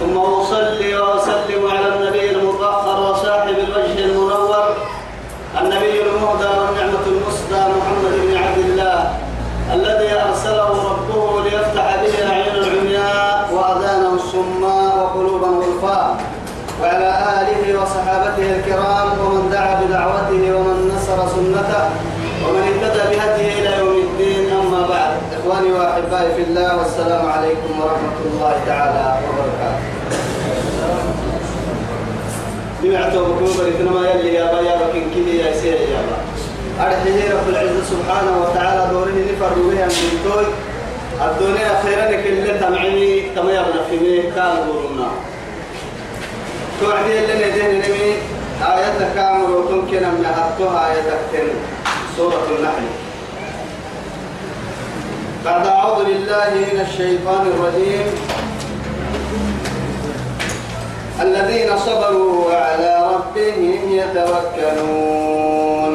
ثم أصلي وأسلم على وأحبائي في الله والسلام عليكم ورحمة الله تعالى وبركاته. بمعتو بكوبر إثنما يلي يا بيا وكن كذي يا سير يا با أرحيه رب العزة سبحانه وتعالى دوره نفر بها من توي الدنيا خيرا كل تمعيني كما يبنى في ميه كان قولنا توعدي اللي ندين نمي آية كامل وتمكن أن نحطها آية تكتن سورة النحل. بعد أعوذ بالله من الشيطان الرجيم. الذين صبروا وعلى ربهم يتوكلون.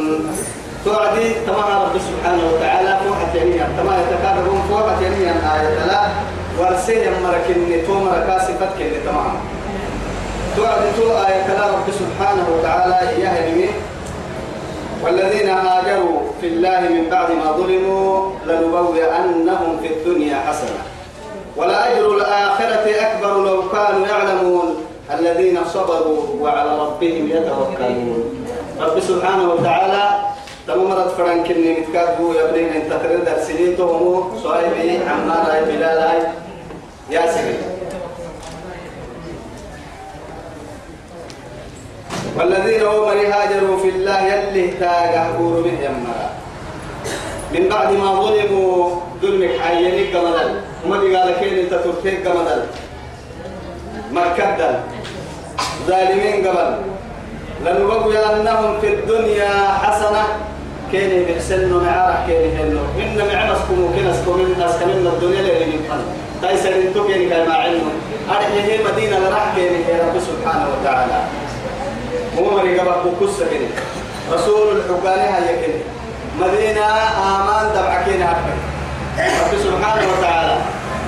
توعدي تمام رب سبحانه وتعالى فوحة ينيا تما يتكررون فوحة ينيا آية لا ورسيه مركني تومر كاسفت كني تمام. توعدي تو آية لا رب سبحانه وتعالى يهنمي والذين هاجروا في الله من بعد ما ظلموا لنبوئنهم في الدنيا حسنة. ولأجر الآخرة أكبر لو كانوا يعلمون الذين صبروا وعلى ربهم يتوكلون. رب سبحانه وتعالى تمرت فرنك إني متكاتبوا يا ابنين انت تريد سنين تهمو صاحبي عمار هاي بلال هاي يا سيدي والذين هم هاجروا في الله يلي تاجه به يمرا من بعد ما ظلموا ظلمك حيني كمدل وما قال كين إنت ترتيك كمدل مركدل. ظالمين قبل. لنبوينهم في الدنيا حسنة. كين بحسن معارك كين هنو إن معمسكم وكنسكم من أسكنين الدنيا من قلب. تايسر إنتو كين كما علمه أرحيه مدينة لرح كين رب سبحانه وتعالى. عمر قبل كوكس كده رسول الحقاني هاي كده. مدينة آمان دبعكين هكذا رب سبحانه وتعالى.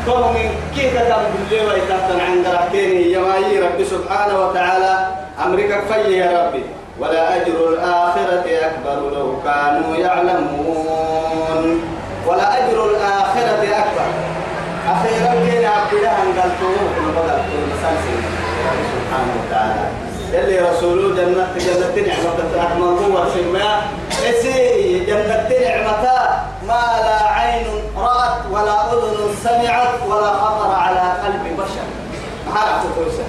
فهم من كيف كان بالله ويتحتن عند رحكيني يمايي رب سبحانه وتعالى. أمريكا في يا ربي. ولا أجر الآخرة أكبر لو كانوا يعلمون. ولا أجر الآخرة أكبر. أخيرا كنا عبدالله أن قلتوه كنا بدأت سبحانه وتعالى. اللي رسوله جنة جنة نعمة أحمد هو سماء إسي جنة نعمة ما لا عين رأت ولا أذن سمعت ولا خطر على قلب بشر. عرفت كويسة.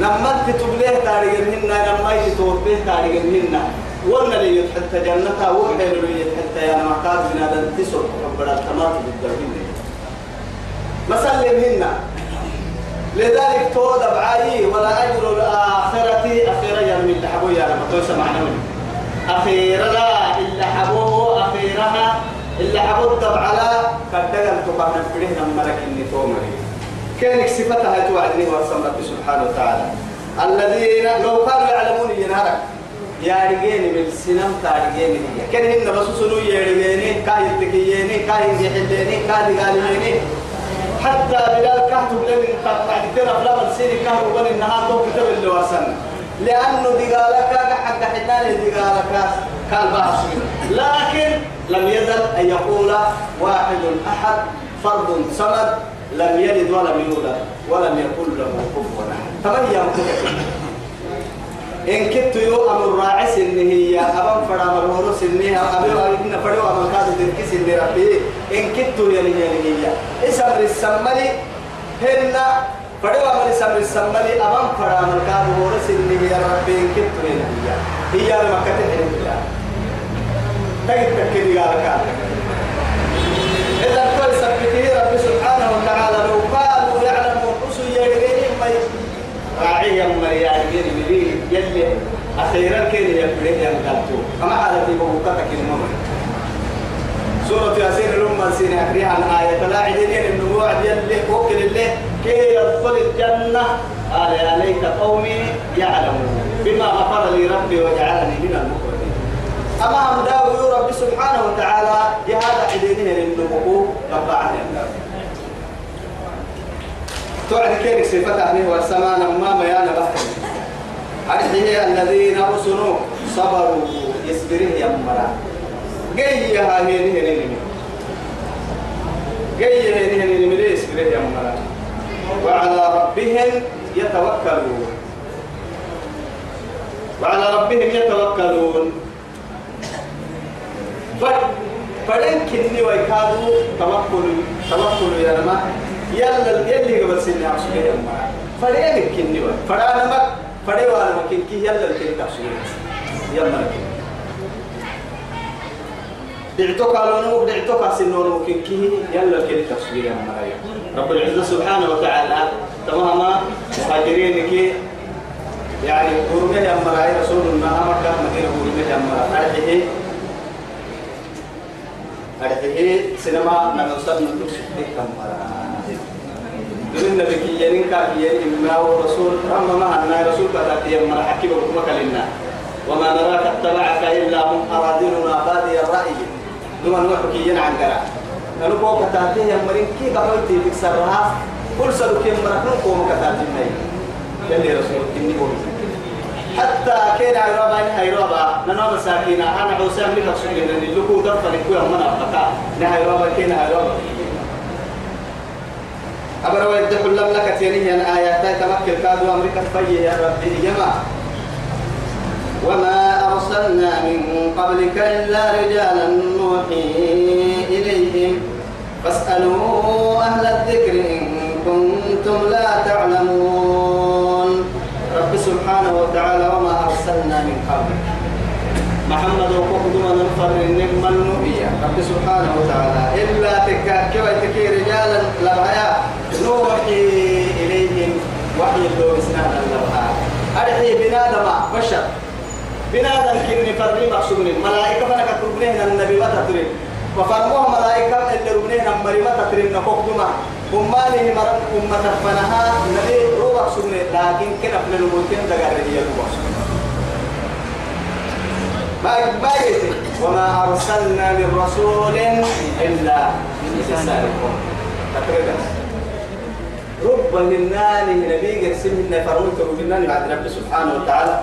لما أنت تبليه تاريخ منا لما يجي توبيه تاريخ منا ولا اللي يتحت جنة وحده اللي يتحت يا مكان من هذا التسر. ربنا التمات بالدرجين مسلم منا لذلك تود بعاي ولا أجر الآخرة. أخيرا يرمي اللي حبوه يا لما توسع معنوي أخيرا لا اللي حبوه أخيرها. اللي حبوه تبع لا. كدقل تقام فريهنا ملك اللي تومري كأنك صفتها توعدني ورسم ربي سبحانه وتعالى. الذين لو كانوا يعلمون ينهرك يا رجيني من السنم تارجيني كان هن بس سنو يا رجيني كاي تكييني كاي يحليني كاي قاليني حتى بلال كهتم لمن بعد ترى فلما سيري كهرو بل النهار تو كتب اللي وصلنا لأنه دقالك حق حنان دقالك كان بحث لكن لم يزل أن يقول واحد أحد فرد صمد لم يلد ولم يولد ولم يكن له كفوا أحد. تمام إن كنت يو أمر راعس إن هي أبان فرا مرورس إن هي أبي إن فرا أمر كاد تركيس إن ربي إن كنت يلي يلي هي إسم السمالي هنا فرا أمر إسم السمالي أبان فرا أمر كاد مرورس إن هي ربي إن كنت يلي هي هي المكة هي تجد تكيد قال إذا كل سبته رب سبحانه وتعالى لو قالوا يعلم حسن يدري ما راعي يا مريان يلي أخيرا كان يبريه يا مقالتو أما حالتي بوكتك الممر سورة ياسين الأمة سين أكريها عن آية. لا عدلين النبوع يلي وكل اللي كي يدخل الجنة. قال يا ليت قومي يعلمون. بما غفر لي ربي وجعلني من المكرمين أما هم داوي ربي سبحانه وتعالى جهاد عدلين النبوع رب عنه توعد كيرك صفة عليه والسماء ما ميانا بحر. أرحيه الذين أرسلوا؟ صبروا يصبرين يا مرا. جاي يا هني هني هني جاي هني هني هني يصبرين يا مرا. وعلى ربهم يتوكلون. وعلى ربهم يتوكلون. فلن كني ويكادوا توكل توكل يا رما يلا يلي قبل سنة عشرين يا فلن كني وي. فرانا ما فدي وأنا ممكن كي يلا الكل تفسير يلا دعتك على نور دعتك سنور ممكن كي يلا الكل تفسير يا مرايا رب العزة سبحانه وتعالى تماما مهاجرين كي يعني قرمه يا مرايا رسول الله مكة مدينة قرمه يا مرايا أرحيه أرحيه سينما نغسل سبتك كم مرايا من نبي ينين كافيين إما ورسول أما ما أن رسول قد يوم حكي بكم كلنا وما نراك اتبعك إلا هم أرادلنا بادي الرأي. دون نحكي عن قرا قالوا بوك تاتيه يا مرين كي بقولتي بكسرها كل سلوك يا مرين قوم كتاتي مي. يلي رسول إني بقول حتى كان عيرابا إن عيرابا ننا مساكين أنا عوسام لك سجن اللي لكو دفن كوي من أبقى نهايرابا كان عيرابا أبرا ويدح لم لك تينيه أن آيات تمكن كادوا أمريكا فيه يا ربي جماعة وما أرسلنا من قبلك إلا رجالا نوحي إليهم. فاسألوا أهل الذكر إن كنتم لا تعلمون. رب سبحانه وتعالى وما أرسلنا من قبلك. محمد وقدم نفر النجم النبي رب سبحانه وتعالى. إلا تكاكي ويتكي رجالا لبعيا. نوحي إليهم وحي الدور سنانا لبعا أرحي بنادم بشر. بنادم كني فرمي مقصود ملائكة فنك تربنين النبي ما تترين. ملائكة اللي ربنين أمري ما تترين. نقوكدما أمالي مرم أمة فنها نبي روح سنة لكن كنا في الموتين دقار هي ما يتي وما أرسلنا من رسول إلا لسانكم تقريبا. رب للنان نبي قرسم لنا فرمت ربنا بعد رب سبحانه وتعالى.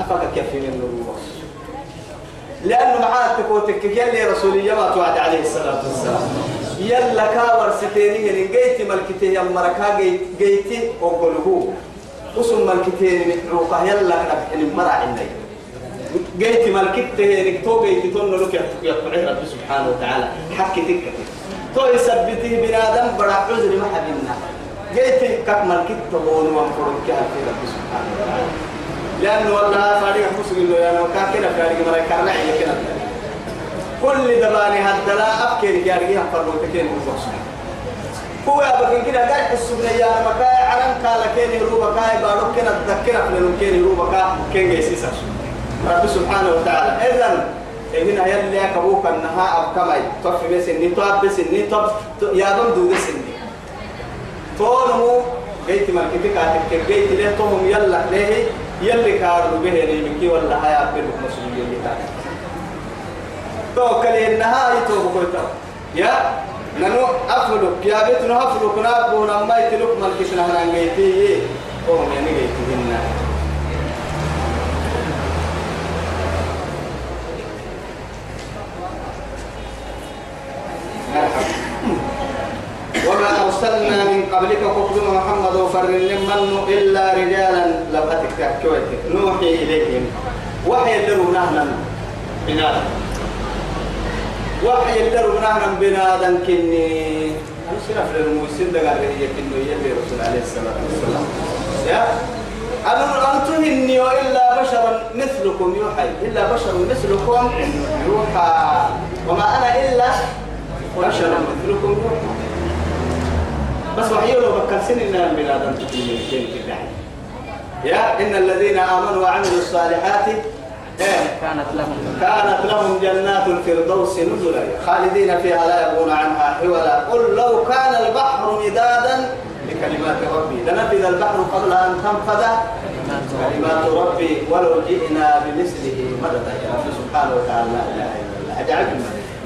أفك كيف من الروح لأنه معاه تقوتك يلي رسولية ما توعد عليه الصلاة والسلام. يلا كاور ستيني يعني جيتي ملكتي يا مركا جيتي وقلوه وسم ملكتي روقه يلا كنك المرع عندي. جيت ملكت هيك تو جيت تون لك يا رب سبحانه وتعالى. حكي تك تو يثبته بنادم بڑا عذر ما حبينا جيت كك ملكت تو ما فرق كان في رب سبحانه وتعالى. لأنه والله فارق مسلم له انا كاكنا فارق مرا كرنا هي كنا كل دباني هدلا أفكر يا رجال فرق تكين هو أبغى كده قاعد السبنة يا مكاي علم كالا كيني روبا كاي بارو كنا تذكرنا في كيني روبا كا كين جيسيس رب سبحانه وتعالى. إذن هنا يلي كبوك النها أبكمي توفي بس تواب بس توب يا بم دود سني تونمو جيت مركتك عاتك جيت له توهم يلا ليه؟ يلي كارو به نيمكي ولا هيا بينك مسؤولية بتاعك تو كلي النهاية تو بقولتا يا ننو أفلك يا بيت نو أفلك نابو نما يتلك ملكتنا هنا جيتي توهم يعني جيتي هنا وما أرسلنا من قبلك قبل محمد وفر من إلا رجالا. لبأتك تكويتك نوحي إليهم. وحي يدروا نهنا بنادم. وحي يدروا نهنا بنادم كني. أنا في الموسين دقال هي كنو يلي رسول عليه الصلاة والسلام. يا. أنا أنتم إني إلا بشر مثلكم. يوحي. إلا بشر مثلكم. يوحى. وما أنا إلا بشر مثلكم. يوحى. بس وحي لو بكر سن إن البلاد أنت يا إن الذين آمنوا وعملوا الصالحات إيه؟ كانت لهم. كانت لهم جنات الفردوس نزلا. خالدين فيها لا يبغون عنها حولا. قل لو كان البحر مدادا لكلمات ربي. لنفذ البحر قبل أن تنفذ كلمات ربي ولو جئنا بمثله مددا. يا رب سبحانه وتعالى لا إله إلا الله. عجائب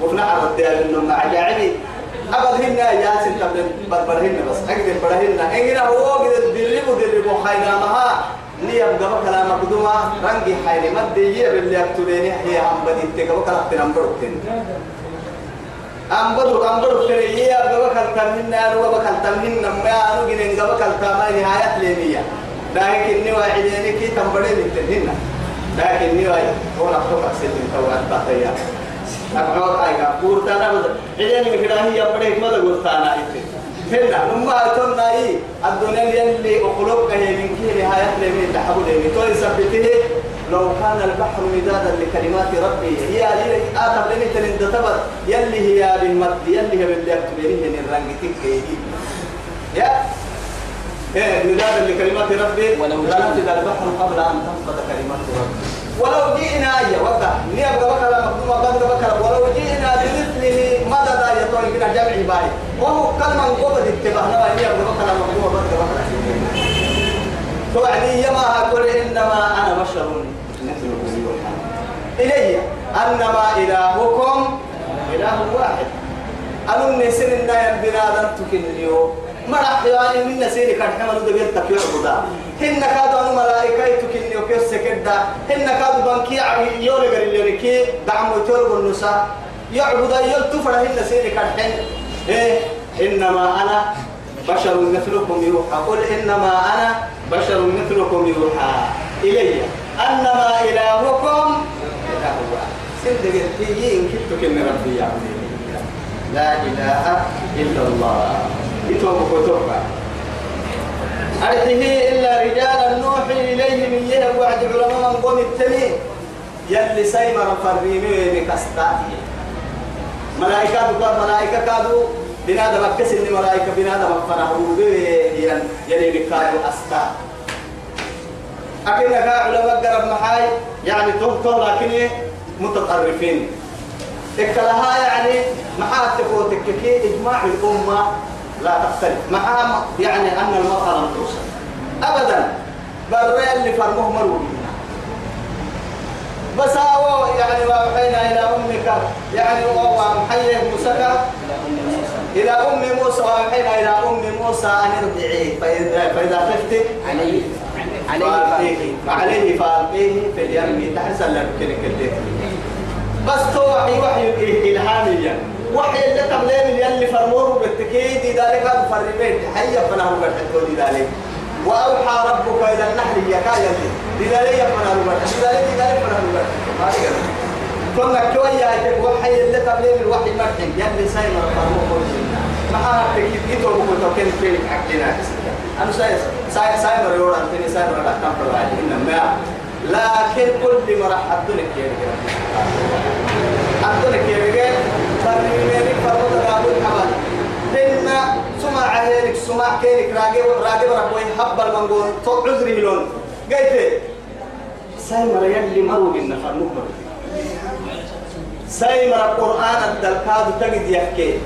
وفنا عرض انهم عجائب ابد هن يا ست بربرهن بس أقدر برهن ان هو قد دربوا دربوا خيرامها لي يبقى كلام قدوما رنجي حيني مد يجي باللي يكتبيني هي هم بدي تكبر كلام تنبرتين أم بدر أم بدر كريه يبقى كلام هن أنا وبكلام هن ما أنا جنين جبا كلام نهاية لينية لكن نوى عديني كي تنبرين التنين لكن نوى هو نفسه سيدنا توات باتيا أقعد أيها كورتانا بس عديني مكراه هي بديك ما تقولتانا هنا نما تنا إيه الدنيا اللي أخلق هي من كي نهاية لمن تحول لمن توي سبته لو كان البحر مدادا لكلمات ربي هي اللي آتم لني تنندتبت يلي هي بالمد يلي هي باللي أكتبينه من رنجتك يا! إيه مدادا لكلمات ربي. ولو لنفذ البحر قبل أن تنفذ كلمات ربي. ولو جئنا يا وقع نيابك بكرة مقدومة قد بكرة ولو جئنا بمثله مددا يطول بنا جمع باي؟ وهو كلمة قبض اتباهنا نيابك بكرة مقدومة قد بكرة توعدي يما هقول إنما أنا بشر إلي أنما إلهكم إله واحد. أنا النسين النايم بنادم تكن اليوم مرح يعني من نسيني كان حمل دبيل تكير بدا. هن كادوا أنا ملائكة تكن يوكيس سكدا هن كادوا بنكي يولي غير يوريكي دعمو تور بالنساء يعبد يلتفر هن نسيني كان حن إيه إنما أنا بشر مثلكم يوحى قل إنما أنا بشر مثلكم يوحى إلي أنما إلهكم إله واحد قلتي إن كنت كن ربي يعني لا إله إلا الله يتوب كتوبا أرته إلا رجالا نوحي إليه من يه وعد علماء من قوم التمين يلي سيمر فريمي بكستاتي. ملائكة بقى ملائكة كادوا بنادم أكسر إن ملائكة بنادم أفنه ين يلي بكادوا أستا. أكيد علماء قرب محاي. يعني توه لكن متطرفين. اكلها يعني محا تفوتك كي إجماع الأمة. لا تختلف. مع يعني أن المرأة لم توصل أبدا. بري اللي فرموه مروي بس هو يعني وحينا إلى أمك. يعني هو محيي موسى. إلى أم موسى. وحينا إلى أم موسى أن ارجعي. فإذا فإذا خفت عليه. فألقيه. عليه فألقيه في اليم. تحسن لك كده بس توحي وحي إلهاميا وحي اللي تبلين اللي فرموه بالتكيد ذلك هذا فرمين. حي فناه بالحدود ذلك. وأوحى ربك إلى النحل يكايا لذلك فناه بالحدود لذلك ذلك فناه بالحدود كنا كويا وحي اللي تبلين الوحي مرحي يلي سايمر فرموه ما تكيد كيتو بكو كن فين حقنا أنا ساي ساي سايمر يورا أنتني سايمر لا تنفر عليه إنما لكن كل مرة حدونك يا حدونك يا فرميني فرمود رابط حبل إن سمع عهيرك سمع كيرك راقب راقب ربوي حب المنقول طب عذري لون قلت سايمر يلي بنا فرموه مروا سايمر القرآن الدلكاد تجد يحكي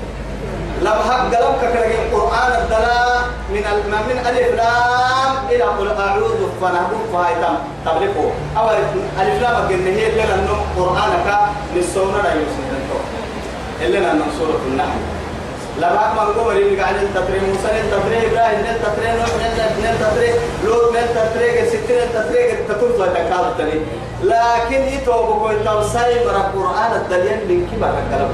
لما حق قلبك كرجع القرآن الدلاء من من ألف لام إلى قل أعوذ فنهبط فهايتم تبلغه أو ألف لام قلنا هي اللي لأنه قرآنك للسونة لا يوسف اللي لأنه سورة النحل. لما ما نقول اللي قاعد تطري موسى تطري إبراهيم تطري نوح تطري لوط تطري ستين تطري تطري تكاد لكن يتوبوا كل توصي من القرآن الدليل من كبر الكلام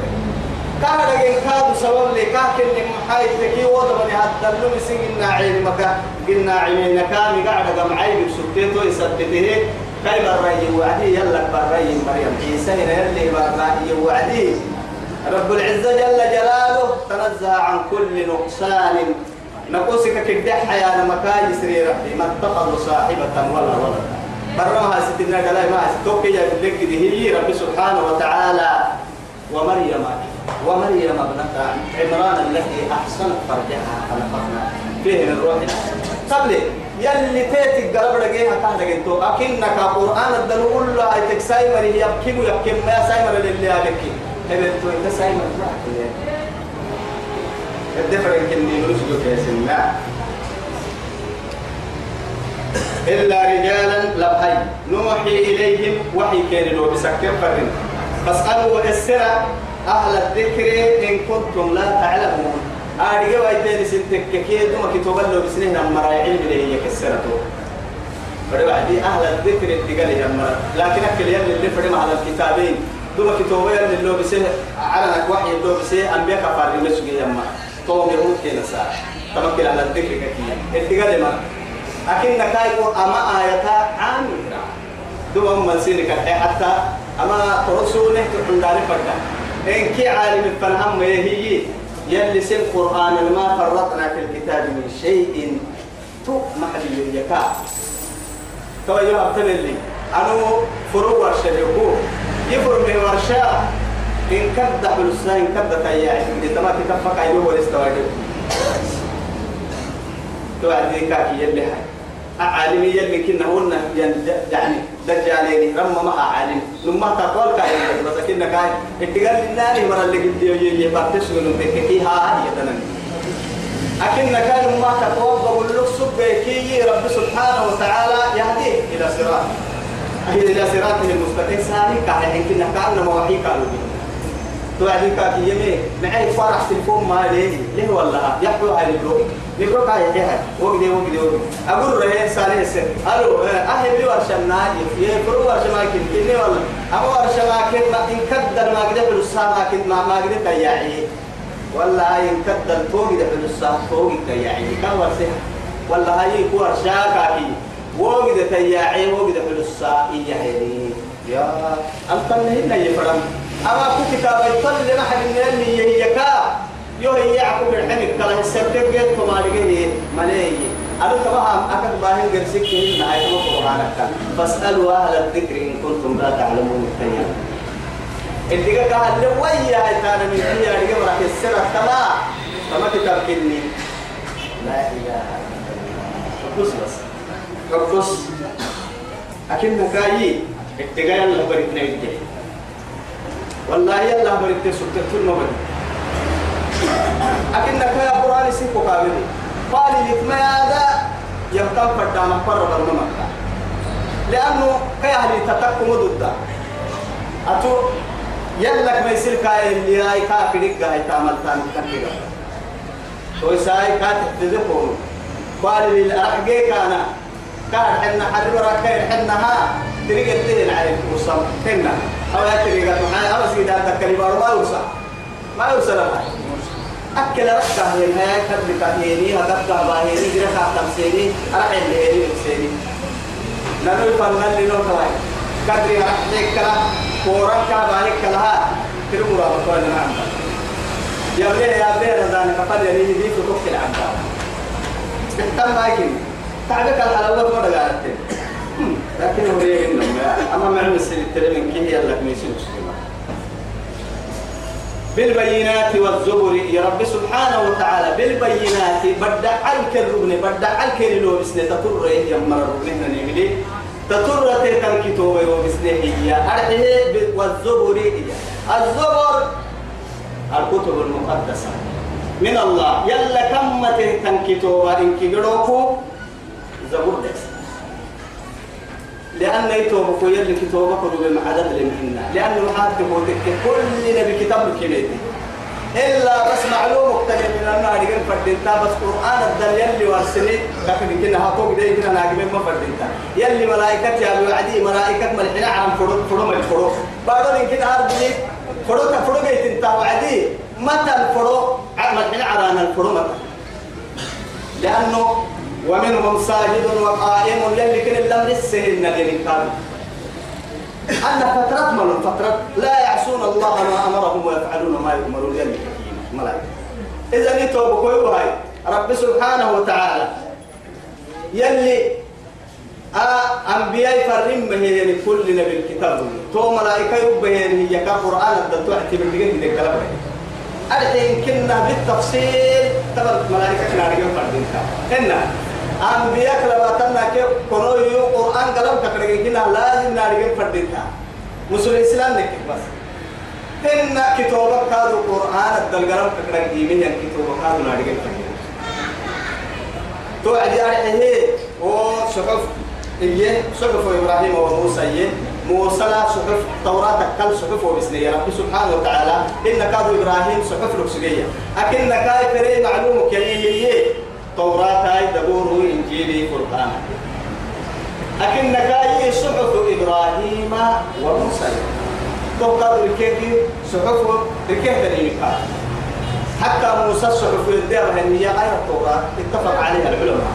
كان لكن كاد سبب لي كاكن محايد تكي وضع من هذا اللوم سجن عين مكا قلنا عينينا كامي قاعد جمعي بسكتته يثبته كاي بري وعدي؟ يلا بري مريم. عيسى يلي بري وعدي. رب العزة جل جلاله تنزه عن كل نقصان. نقصك كدح يا مكا يسري ربي. ما اتخذ صاحبة ولا ولد. برمها ستنا قال ما توكي لك هي رب سبحانه وتعالى. ومريم ومريم ابنة عمران التي أحسنت فرجها خلقنا فيه من روحنا. قبل يلي تيتك قلب رجيها كان رجيتو أكنك قرآن الدلول لا أيتك سايمر يبكي ويبكي. ما سايمر اللي أبكي هبتو أنت سايمر ما الدفر يمكن نرسل في سنة إلا رجالا لبهي نوحي إليهم وحي كان لو بسكر فرن. فاسألوا السرة أهل الذكر إن كنتم لا تعلمون. أرجع ويتين سنتك كي دوما كتب له بسنين أمر علم اللي هي كسرته فبعدي أهل الذكر التقال هي أمر لكن أكل يوم اللي فرم على الكتابين. دوما كتب اللي اللي بسنين على وحي اللي بسنين أنبياء كفار المسجد يا أمر توم يهود كنا ساعة. تمكن على الذكر كي التقال ما. أكن نكايكو أما آياتا عامل دوما من سيرك حتى أما ترسونه تحندار فردا إن كي عالم الفنهم هي يلي سن قرآن ما فرطنا في الكتاب من شيء تو محل يكا تو يوم تملي أنا فرو ورشة يقول. يفر من ورشة إن كد حلسنا إن كد تياعي إن تما تكفك أيوه والاستواجه تو عندي كاكي يلي هاي. عالمي يلي كنا هون يعني دجالين رم ما عالم لما تقول كاي. بس كنا كاي. اتقال لله مرة اللي قد يجي يبتش من بكي ها يدنا أكن كان ما تقول. بقول لك سبكي رب سبحانه وتعالى يهديه إلى صراط. إلى صراطه المستقيم ساري كاي كنا كأنما وحي قالوا توعدي كاكي يمي معي فرح تلفون ما ليه ليه والله يحكوا على البلوك نبروك هاي هاي وقدي وقدي وقدي أقول رهي سالي السر ألو أهل لي ورشة ناجي يفرو ورشة ما كن كني والله أما ورشة ما كن ما إن كدر ما قدر بلسا ما كن ما ما قدر تياعي والله إن كدر فوق قدر بلسا فوق تياعي كم ورشة والله هاي ورشة كاكي وقد تياعي وقد بلسا إياه يا أنت هنا يفرم أما كو كتاب يطل ما حد من اللي يهيكا يو هي يعقوب الحمد كلا السبتك جت كما لقيه ملاي أنا كمان أكد باهن جرسك كه نهاية القرآن فاسألوا أهل الذكر إن كنتم لا تعلمون التانية اللي قال له ويا تانا من فيها اللي قبل راح السنة كما؟ كما كتاب كني لا إله إلا الله. بس بس. أكيد نكاي اتجاه الله بريتنا يجي والله يلا بريت سكت كل ما بريت أكنك يا قرآن سيكو كامل قال لك ما هذا يبقى فردان قرر الممك لأنه كأهلي تتكم ضد أتو يلك ما يصير كاي اللي هاي كافرك هاي تعمل تاني كنتيجا ويساي كاتب تذكرون قال للأحجي كان كان حنا حرر كان حنا ها. تريد تين عليك وصل. حنا. أو يا تريد معي أو سيدا تكلم ما يوصل. ما يوصل هاي أكل ركع هي هاي كذب كهيني. هكذا باهيني. جرى خاتم سيني. أنا اللي هيني سيني نانو يفنن لنو كلاي. كدري رحلك كلا. كورا كباهي كلا. ترمو رابط ولا نعم. يا بيه يا بيه رزان كفر يعني دي في كوك العبد تم بايكين تعبك الحلاوة ما دقارت لكن هو يجي أما مع المسلم ترى من كي يلا ميسين بالبينات والزبر يا رب سبحانه وتعالى بالبينات بدع علك الربن بدع علك لو بسنة تطر يا مر الربن هنا نعملي تطر تيتن كتوبة وبسنة هي. أرحيه والزبر الزبر الكتب المقدسة. من الله. يلا كم تهتن كتوبة إن كيروكو زبور دس لأن يتوب كويل لكتوبة كتب المعدد لمهنا لأنه حاتم كل نبي كتاب كميتي إلا بس معلوم مختلف من النار يقول فردينتا بس قرآن الدل يلي وارسلي لكن كنا هاتوك دي كنا ناقبين ما فردينتا يلي ملائكة يا الوعدي ملائكة ملحنا عن فرو فرو من فرو. بعدين يمكن أرضي فرو تفرو جيت انت وعدي. متى الفرو؟ ملحنا عران الفرو متى؟ لأنه ومنهم ساجد وقائم يلي كن اللم لسه النبي قال أن فترة من فترة لا يعصون الله ما أمرهم ويفعلون ما يؤمرون. يلي ملائكة إذا نتوب كوي هاي رب سبحانه وتعالى يلي آه أنبياء فرم بهين كل نبي الكتاب. تو ملائكة يبهين هي كقرآن الدكتور اعتبر لقين دي الكلام. الحين كنا بالتفصيل تبر ملائكة كنا رجل فردين كنا أنبياء لباتنا كيف كنوا يو قرآن قلم كنا لازم نارجع فردينها. مسلم الإسلام نكتب بس. إن كتابك كادو قرآن الدلقلم كنا جيمين كتابك كادو نارجع فردينها. تو عدي عليه وصحف إيه؟ صحف إبراهيم وموسى. إيه؟ موسى صحف توراة كل صحف وبسنية. رب سبحانه وتعالى إن كادو إبراهيم صحف لبسجية أكن كاي فري معلوم كي هي توراة هاي دبور إنجيلي قرآن أكن كاي صحف إبراهيم وموسى. تو كادو الكيكي صحف الكيكي حتى موسى الصحف الدار هي آية التوراة. اتفق عليها العلماء.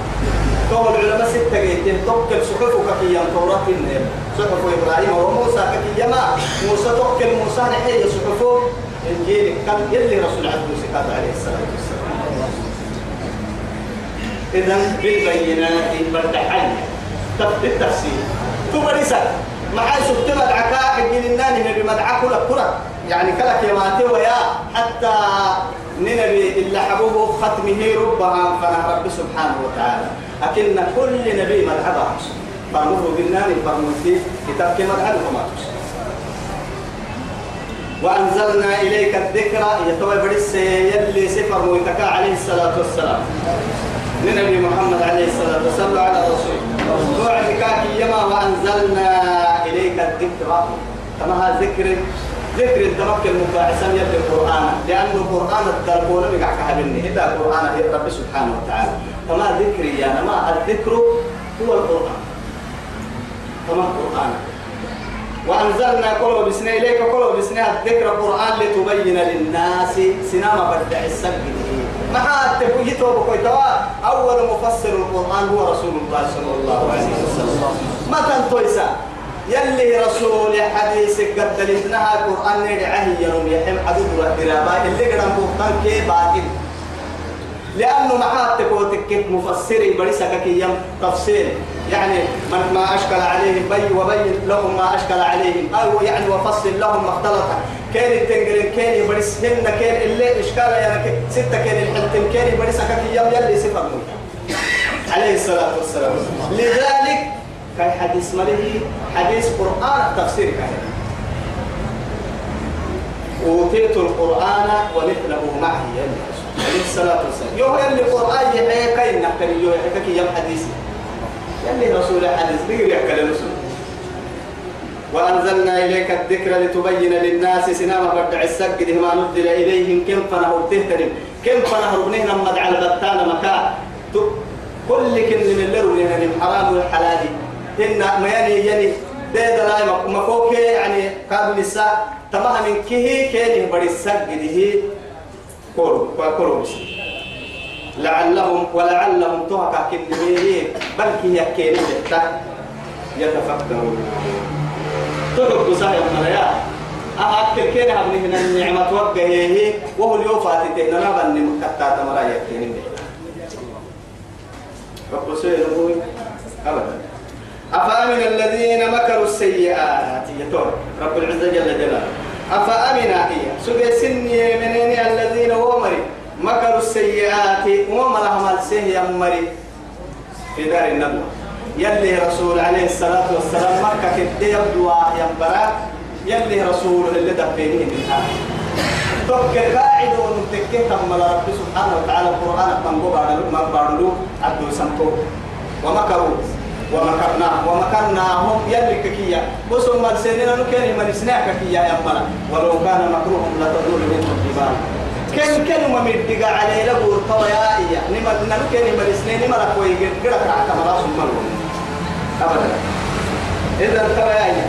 تو العلماء ستة جيتين. توكل صحفك في التوراة صحف إبراهيم وموسى كيما موسى توكل موسى نحيي صحفه إنجيل كان يلي رسول عبد عليه الصلاة والسلام. إذا بالبينات بردحية بالتفسير. تبرسك معاي سبت مدعكا حق الناني نبي مدعك كلك كلك يعني كلك يا ماتي ويا. حتى ننبي إلا حبوه ختمه ربها فنا رب سبحانه وتعالى. أكن كل نبي مدعبا فرمه بالناني فرمه كتاب كما وما وأنزلنا إليك الذكرى. يتوى برس يلي سفر ويتكا عليه الصلاة والسلام. لنبي محمد عليه الصلاة والسلام على رسول وعدك يما وأنزلنا إليك الذكرى كما ذكر ذكر الدمك المباعثا يد القرآن. لأن القرآن الدربون بقع كهبني إذا القرآن رب سبحانه وتعالى. فما ذكري يا ما الذكر هو القرآن. فما القرآن. وأنزلنا كل بسنا إليك كل بسنا الذكر القرآن لتبين للناس سنام بدع السجد ما تبوي توبك أول مفسر القرآن هو رسول الله صلى الله عليه وسلم. ما تنتويسا يلي رسول حديث قد لتنها القرآن ندعه يوم يحم حدود والدرابة اللي قدام بوقتان كي باقي. لأنه معاه تكوتك مفسري بريسك يم تفسير يعني من ما أشكل عليهم بي وبين لهم ما أشكل عليهم. أو يعني وفصل لهم ما اختلط. كان التنقلين كان بريس هن كان اللي إشكال يعني ستة كان الحلتين كان بريسك يم يلي صفر عليه الصلاة والسلام. لذلك كاي حديث مليه حديث قرآن تفسير كاي. أوتيت القرآن ومثله معه عليه الصلاة والسلام. يو يلي قرآن يحيى كاي نحكي يو يحكي يم حديث. يلي رسول الحديث بيقول يحكي رسول. وأنزلنا إليك الذكر لتبين للناس سنام بدع السجد ما نزل إليهم. كم فنهر تهترم كم فنهر بنهنا مدعى البتان مكان كل كل من اللي حرام والحلال. إن ما يعني يعني ده لا مكوك يعني قابل الساعة تمام من كه كان بدي السجده كورو كورو لعلهم ولعلهم تهكا كنيه بل كي يكين يتفكرون. تحب سايا ملايا أكل كين هم هنا النعمة هي وهو اليوم فاتته ننا بني مكتا تمرا يكين رب سيد أبدا. أفأمن الذين مكروا السيئات؟ يتور رب العزة جل جلاله. أفأمن هي؟ سبي سني منين الذين ومري. مكروا السيئات. وما لهم السيه يمري. في دار النبوة. يلي رسول عليه الصلاة والسلام مكة كده يبدو ينبرا يلي رسول اللي دفينه منها توكل قاعد ونتكي تم رب سبحانه وتعالى القرآن تنبو بعد ما له عبد سمتو ومكروا ومكرنا ومكرناهم يلي ككيا. بسم مرسلين نكين من سناك كيا يا ملا ولو كان مكروهم لتدور منهم الجبال كم كلمة مدقة عليه لبور طويائية نما نكين من سنين نما لكوي قرق رعك مراس الملو أبدا. إذا طويائية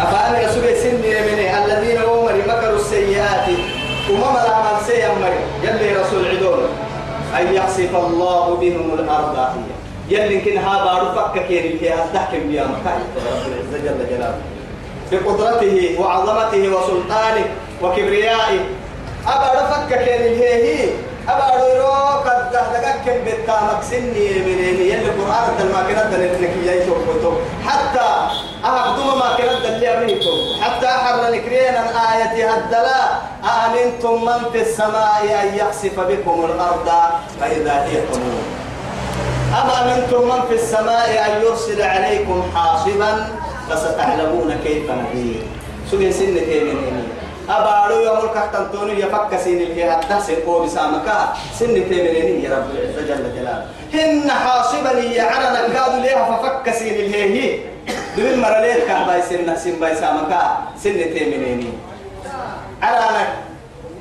أفعل يسوع سني من الذين هم مكروا السيئات. وما ملا من سيئة يلي رسول عدول. أن يخسف الله بهم الأرض هي يلي كن هذا رفك كير اللي هتحكم بها مكان رب العزة جل جلاله. بقدرته وعظمته وسلطانه وكبريائه. أبا رفك كير اللي هي. أبا روك الدهدك كم بتامك سني منين يلي القرآن ما كنا دلتك يا حتى أهدم ما كنا دلي أبيكم حتى أحر نكرين الآية هدلا أأمنتم من في السماء أن يخسف بكم الأرض فإذا هي تمور أم أمنتم من في السماء أن يرسل عليكم حاصبا؟ فستعلمون كيف نذير. سجن سنة تيمين أبارو يوم الكتنتون يفك سين اللي حتى سيقو بسامك سنة تيمين يا رب العزة جل جلاله. هن حاصبا يعرنا كادوا ليها ففك سين اللي هي. دون مرليت كهباي سنة سن باي سامك. سنة تيمين عرانا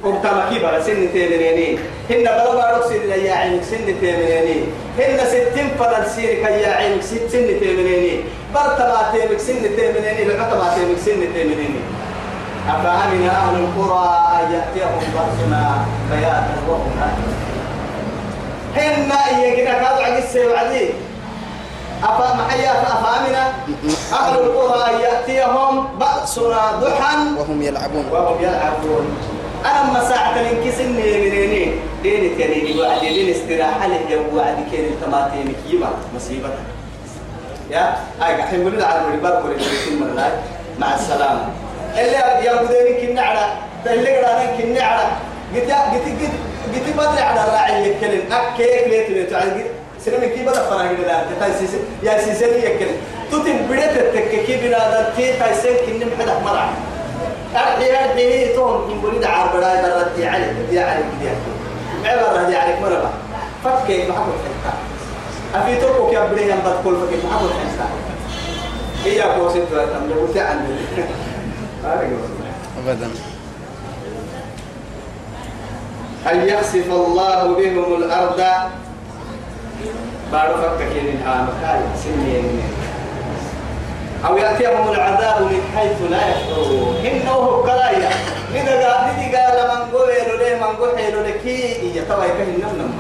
قمتما كيبا سن تيمينيني هن بلو بارك سن يا عين سن تيمينيني هن ستين فلل سيرك يا عين ست سن تيمينيني برتما تيمك سن تيمينيني لقطما تيمك سن تيمينيني أفأمن أهل القرى أن يأتيهم بأسنا بياتا وهم هن يجينا كادوا عقل سيوعدي أفأمن أهل القرى أن يأتيهم بأسنا ضحى وهم يلعبون. وهم يلعبون. أنا ما ساعة الانكسن منيني دين تنيني وعد دين استراحة لي. وعد كين التماتين كيما مصيبة. يا هاي قاعد نقول على الباب كل اللي مع السلامة. اللي يا بدين كنا على اللي قرانا كنا على. قلت قلت قلت قلت بدري على الراعي يكلم. أكيك ليت ليت؟ على سلمي كي بدأ فرق لا تايسيس يا سيسني يكلم. تتم بدأت تككي بنا تي تايسين كنا محدك مرة أرحي أرحي توم من بريد عار براي برد دي عليك دي عليك دي عليك معبر دي عليك مرة فكي محبو حنتا أفي توكو كي أبري ينبت كل فكي محبو حنتا هي أبوسيت وأتم لو تعمل أبدا. هل يخسف الله بهم الأرض. بعد فكك الهام كاي سنين أو يأتيهم العذاب من حيث لا يشعرون. إنه كرايا إذا قال إذا قال من قوي له من قوي له لكي يتوى يكهن نم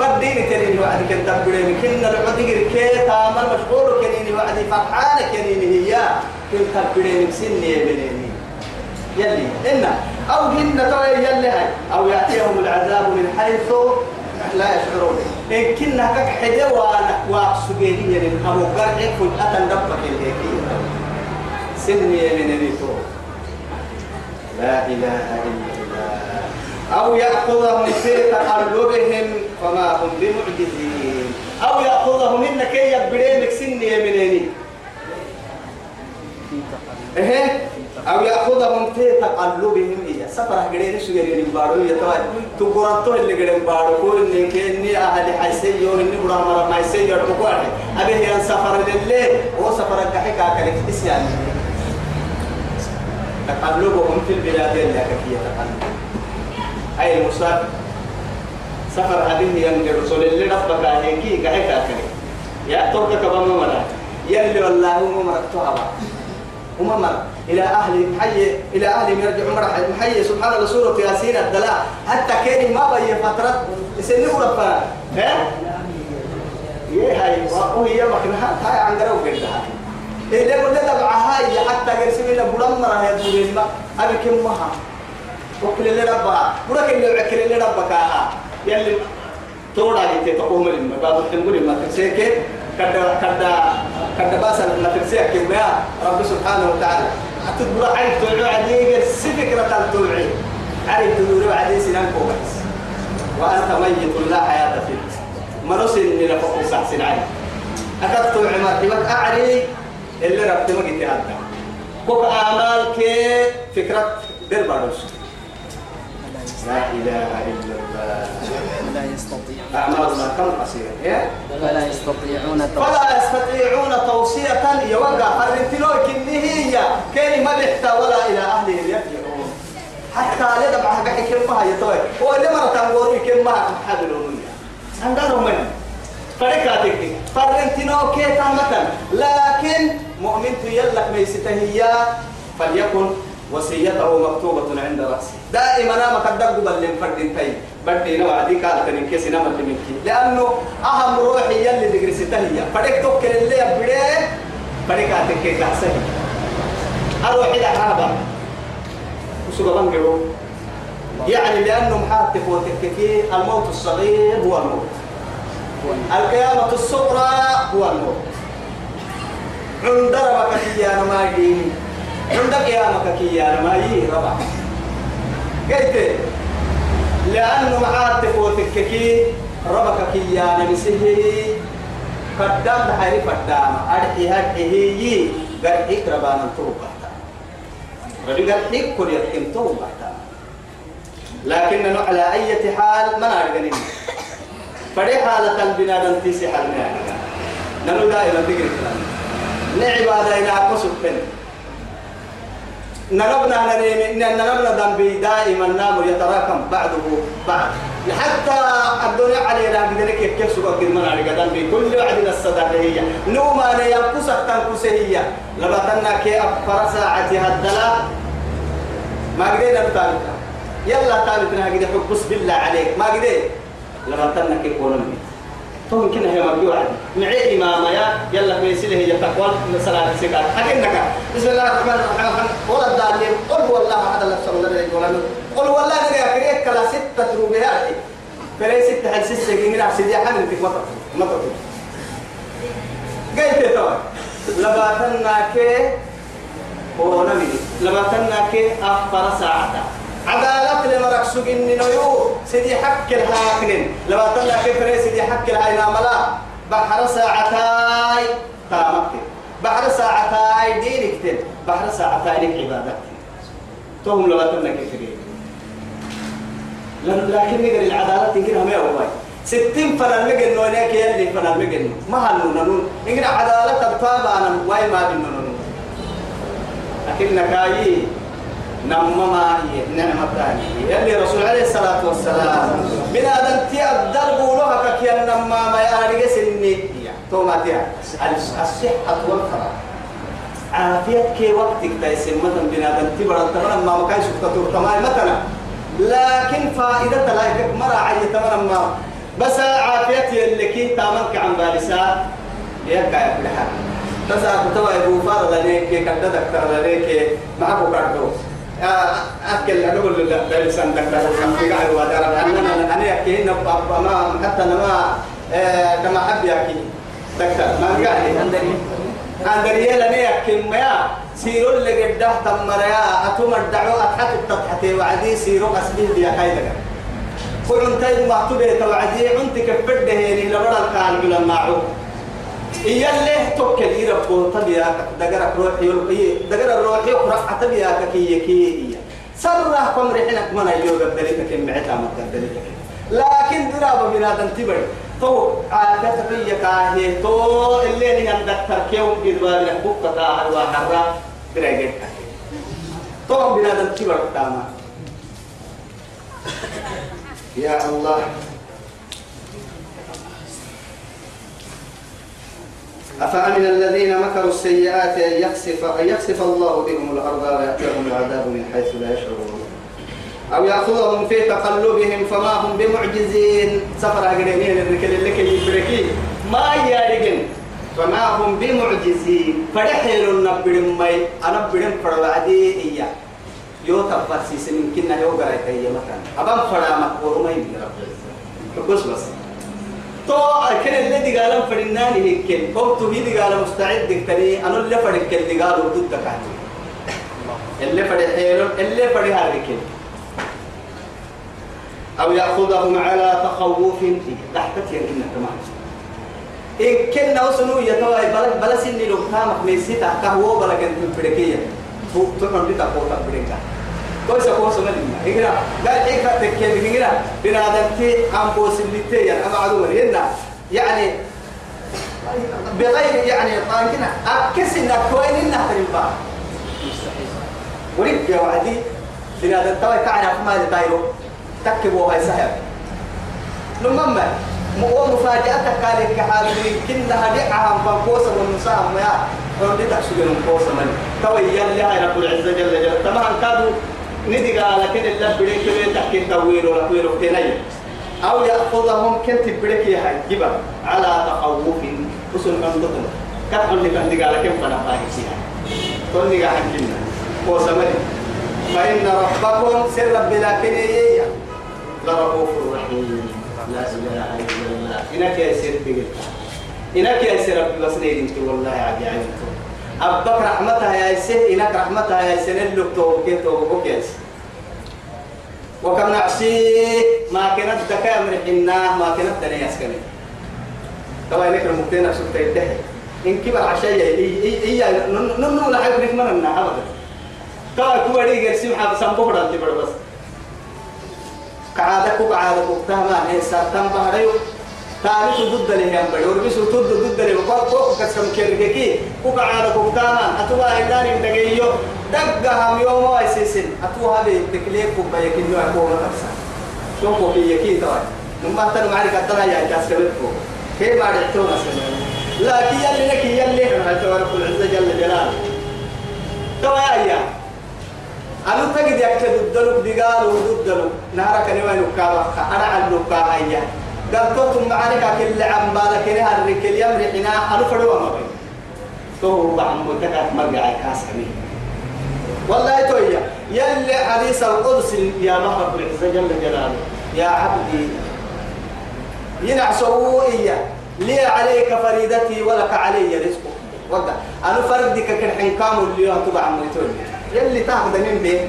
بدين كنين وعد كن تبدي من كن كي تامر مشغول كنين وعد فرحان كنين هي. كن تبدي من سنة بنيني يلي. إن أو هن توي يلي هاي. أو يأتيهم العذاب من حيث لا يشعرون. إن كنا كك حدا وأنا واقصدين يعني أبو قرع فجأة ربك الهيكية سني من الريتو لا إله إلا الله. أو يأخذهم في تقلبهم فما هم بمعجزين. أو يأخذهم إنك يبريمك سني منيني إيه؟ أو يأخذهم في تقلبهم إياه سفر قرين شو قرين بارو يتوى تقرأتو اللي قرين بارو كل إني كإني أهل حيسي يو إني برا مرا ما يسي يرتقوا أبي هي سفر لله هو سفر الدحيك أكلك إسيان تقلبهم في البلاد اللي كفية تقلب أي المسافر سفر هذه ينقل رسول اللي ربك هيكي قاعد أكلك يا ترك كبام مرا يلي والله هم مرتوها هم مر. إلى أهل حي إلى أهل يرجع عمر حي سبحان الله سورة ياسين الدلاء. حتى كان ما بي فترة سنة ربنا ها؟ يه هاي؟ وهي مكنها هاي عن قرو قدها إيه لما لدى هاي حتى قرسم إلى بلام مرة هي تقول ما أبي كم مها؟ وكل اللي ربها. ولك اللي وكل اللي ربك يلي تورا جيت تقوم لما بعد تقول ما تسيك كذا كذا كذا بس ما تسيك كم يا رب سبحانه وتعالى. تدبر عيب توعي عديق سفكرة توعي. عيب تدور عديق سنان كوبس وأنت ميت لا حياة فيك. مرسل من لفوق سحسن عين. أكدت عمر أعري اللي ربت ما قلت هذا. كوك أعمال كي فكرة دير باروس. لا إله إلا الله. لا يستطيعون. أعمالنا كم قصيرة؟ إيه؟ ولا يستطيعون فلا يستطيعون توصية يوقع فرنتلو كنه هي. كلمة بحتى ولا إلى أهلهم يرجعون. حتى لدى قحي كلمة يتوي وإذا مرة تنقوري كلمة حبلون عندهم من؟ فركاتك فرنتلو كي تامة لكن مؤمن يلك ميستهيا فليكن وصيته مكتوبة عند رأسه. دائما أنا مكدق بل فرد تي بدي نوع دي قالت من كيس نما لأنه أهم روحي يلي دقرستها هي فريق توكل اللي يبدي فريق أتكي كحسن أروح إلى حابة. وسوق بنقرو. يعني لأنه محاتف وتككي الموت الصغير هو الموت. القيامة الصغرى هو الموت. عند ربك يا ما يديني عندك يا مككي يا ما يي ربع. قلت لأنه معاد تفوتك كي ربك يا نمسه. فدام حيري فدام أرحي هرحي هي قرحي كربانا توبة رجل قرحي كل يتكم توبة لكننا على أي حال ما نعرف فري حالة البناء تنتيسي حالنا ننو دائما نعبادة إلى قصد نربنا نريم نربنا ذنبي دائما نام يتراكم بعده بعد. حتى الدنيا علينا بذلك كيف سوى من على ذنبي. كل وعد الصدقة هي. نوما ينقص تنقص هي. لبتنا كي أفر ساعة هدلا. ما قدينا بتالتا يلا تالتنا قد حبس بالله عليك. ما قدينا لبتنا كي قولنا تو يمكن هي مرجوعة معي إمامة يا يلا في سله هي تقوى صلاة السكات أكنك بسم الله الرحمن الرحيم. ولا الدالين. قل هو الله أحد الله صلى الله عليه وسلم. قل هو الله نجا كريك كلا ستة روبيات فلي ستة هل ستة جنيه سيدي حمل في مطر مطر قلت تو لباتنا كي نبي. لباتنا كي أفر ساعة. عدالة لمرك سجن نيو. سيدي حق الهاكنين لما طلع كفر سيدي حق الهاينا ملا بحر ساعتاي تامك. بحر ساعتاي دينك. تن بحر ساعتاي لك عبادتك. توهم لما طلع كفر لكن نقدر العدالة تنكر هم يا ستين فنان مجن نونيك يلي فنان مجن. ما هنون نون إنك عدالة تبتابع أنا واي ما بنون لكنك أي نمما نعمة ثانية يلي رسول عليه الصلاة والسلام من هذا انت الدرب ولها كي نمما ما يارجع سني توما تيا الصحة والفراغ عافية كي وقتك تيسم مثلا بنا انت برا تمام ما مكان شفت تور تمام مثلا لكن فائدة لا مرة عي تمام ما بس عافية اللي كي تامنك عن بالسا يا بلحة بس أكتوا يبو فار لنيك كذا دكتور لنيك معه كاردوس أكل أنا أقول لا لا لسان دكتور خمسة قاعد وادر أنا أنا أكيد نبقى ما حتى أنا ما كما حب يأكل دكتور ما قاعد عندني عندني يلا نيأكل ما سيرو اللي قده تمريا أتوم الدعوة أتحت التضحتي وعدي سيرو أسبيه بيا كايدك كل انتي معتوبة توعدي عنت كبده هني لبرا الكان لما عو اللي توكل يربو تبيا دقرك روحي دقر الروح يقرأ تبيا كي كي سرح كم رحلك من أيوة قدرتك كم بعتا ما قدرتك لكن درابة من هذا انتبه تو عادة في كاهي تو اللي نحن دكتور كيوم قدوار يحبوك تاهر وحرا بريجت تو من هذا انتبه تاما يا الله أفأمن الذين مكروا السيئات أن يخسف أن يخسف الله بهم الأرض ويأتيهم العذاب من حيث لا يشعرون؟ أو يأخذهم في تقلبهم فما هم بمعجزين؟ سفر أقرينين الركل اللي كي يبركي ما يارجن فما هم بمعجزين؟ فرحيل النبر مي أنا بدم فروعدي إياه. يو تفسي سنين كنا يو قرأت أي مكان أبام فرا مكور ما يبي بس بس. تو كان اللي قالوا فرناني هيك كم تو هي قال مستعد دكتني أنا اللي فرق اللي قالوا ضد كاتي اللي فرق اللي فرق هذيك. أو يأخذهم على تخوف. تحت يمكن كمان إن كنا وصلوا يتوى بلد بلس إني لو تامك ميسي تحت هو بلد أنت فرقية. تقول لي تقول فرقية كويس كويس ما لنا إجرا قال إيه كيف إجرا بنادمتي عم بوس اللي تي يعني أما عدو هنا يعني بغير يعني طانكنا أكس إن كوين إن تريبا وريك يا وعدي بنادم توي كعنا ما يدايرو تكبوا هاي سهل لما مو مفاجأتك قال لك حال كنا هديعها فانكوسا والنساء ما فردي تحسجن كوسا من توي يلي هاي رب العزة جل جلاله طبعا كادوا ندي قال كده اللي بديك كده تحكي تويل ولا تويل وتنين أو يأخذهم كنت بديك يا حجبا على تخوف وصل من اللي كان دي قال كم فنا فاهمين توني قال حكينا كوسا من فإن ربكم سر رب لكن إيه لرؤوف رحيم لا إله إلا الله إنك يا سير بقلت إنك يا سير رب بسنين انت والله عادي عينك أبك رحمتها يا سير إنك رحمتها يا سير اللي توقيت توقيت وكم نعسي ما كانت دكا مرحنا ما كانت دنيا اسكني طبعا لك المكتين سبت يدهي إن كبر عشاء إي إي ننو لا حيكون من أبدا. طبعا كواري غير سمحة سامبو بدل تبر بس كعادة كوك عادة كوك تهما هي ساتم بهريو تاريخ ضد اللي هم بدور بس ضد ضد اللي بقول كوك كسم كيركي كوك عادة كوك تهما أتوا هيداري متجيو دقها يوم وايسين أتوا هذه تكليف بيكين يوم كوك ترسا شو كوك يكين طبعا نما ترى معي كتر يا جاس كبرتو كيف ما رحتوا مثلا لكن يلي لك يلي. رب العزة جل جلاله. طبعا يا أنا تجد يكتب الدلوك دقال ودلوك نهارك نوين وكابا أنا على الوكابا توتم معانك كل عم بالك نهار الركل يمري حنا أنا فدوا ما بين. تو بعم بتكات مرجع كاس كمين والله تويا يلي حديث القدس يا رب العزة جل جلاله. يا عبدي ينعسوا إياه. لي عليك فريدتي ولك علي رزقك. وقع أنا فردك كن كامل اللي يهتبع ميتوني يلي تاخذ من به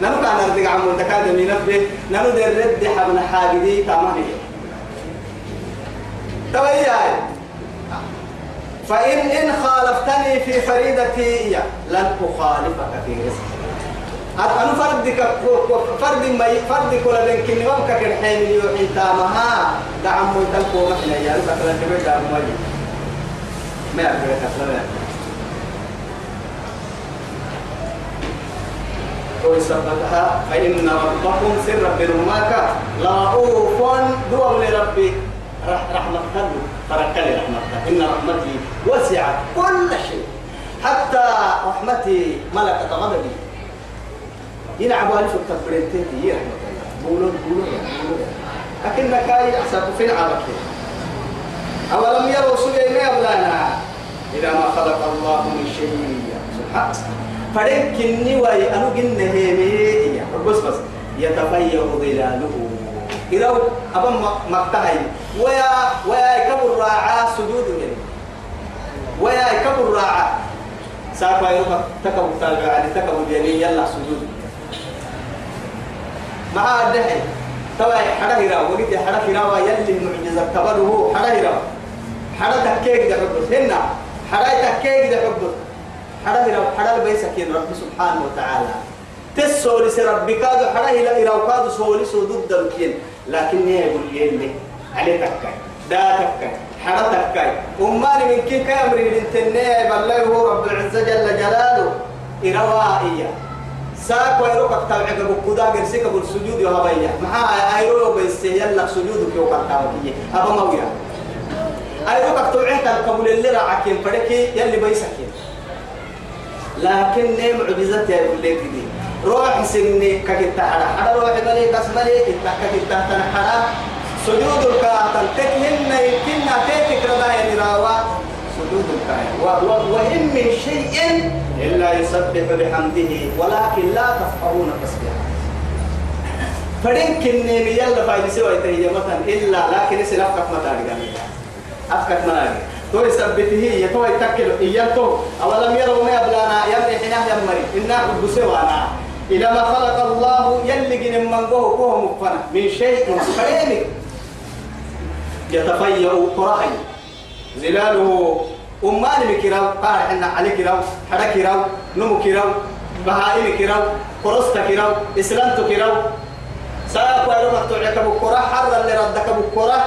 نانو كان أرضك عمو تكاد من نفسه نانو در رد حبنا حاجدي تمامي توياي فإن إن خالفتني في فريدتي لن أخالفك في رزقك أنا فردك فرد ما فرد كل بين كني وابك كرحين يوحي تامها. دعم مدلكو محنا يا رب كلا تبي دعم مالي ما أقدر أكلم ويثبتها فإن ربكم سر برماك لرؤوف دعوا لربي. الله فركل رحمته إن رحمتي وسعت كل شيء. حتى رحمتي ملكة غضبي. يلعبوا ألف التبريتين هي رحمة الله بولون بولون لكنك أي أحسب في العرب أولم يروا سليمان أبلانا؟ إذا ما خلق الله من شيء سبحانه فريق كني واي أنو جنة هي بس بس. يتفيأ ظلاله. إذا أبا مقتهي ويا ويا كبر راعى سجود يعني ويا كبر راعى. ساقا يروح تكبر تابع على تكبر يعني يلا سجود. مع الدحي توا حدا هيرا وقت حدا هيرا يلي المعجزة تبره حدا هيرا. حدا تكيك ده حبس. هنا حدا تكيك ده حبس. حدا هيرا حدا بيسكين رب سبحانه وتعالى. تسولي ربك هذا حدا هيرا هيرا وكاد سولي ضد الكين لكن يقول يلي عليه تكاي دا تكاي حدا تكاي أماني من كي كامري لنتنيه بالله هو رب العزة جل جلاله. إروائية ساك ويروك تبعك بكودا قرسيك بالسجود يا هبايا مع ايرو بس يلا سجودك يوم كتابك أبا مويا. أيروك تبعك القبول اللي راعكين. فدك يلي بيسكين. لكن معجزات يا يقول لك دي روح سني ككتا حدا حدا روح ملي كسملي كتا ككتا تنحدا سجود الكاتل تكهن يمكننا تيتك رضايا نراوا سجود الكائن وإن من شيء إلا يسبح بحمده ولكن لا تفقهون تسبيحه. فدين كني يلا فايد سوى تهي مثلا إلا لكن يصير أفكك متاري أفكك متاري تو يثبته يتوى يتكل إيانتو أولم يروا ما يبلانا يمري حناه يمري إنا قد سوانا إلى ما خلق الله يلقي من منقوه كوه مفنا من شيء فريمك. يتفيأ قرحي زلاله أمان بكراو قال إحنا علي كراو حدا كراو نمو كراو بهائم كراو قرصت كراو إسلامت كراو. ساق ويرو مقطوعك بكرة حر اللي ردك بكرة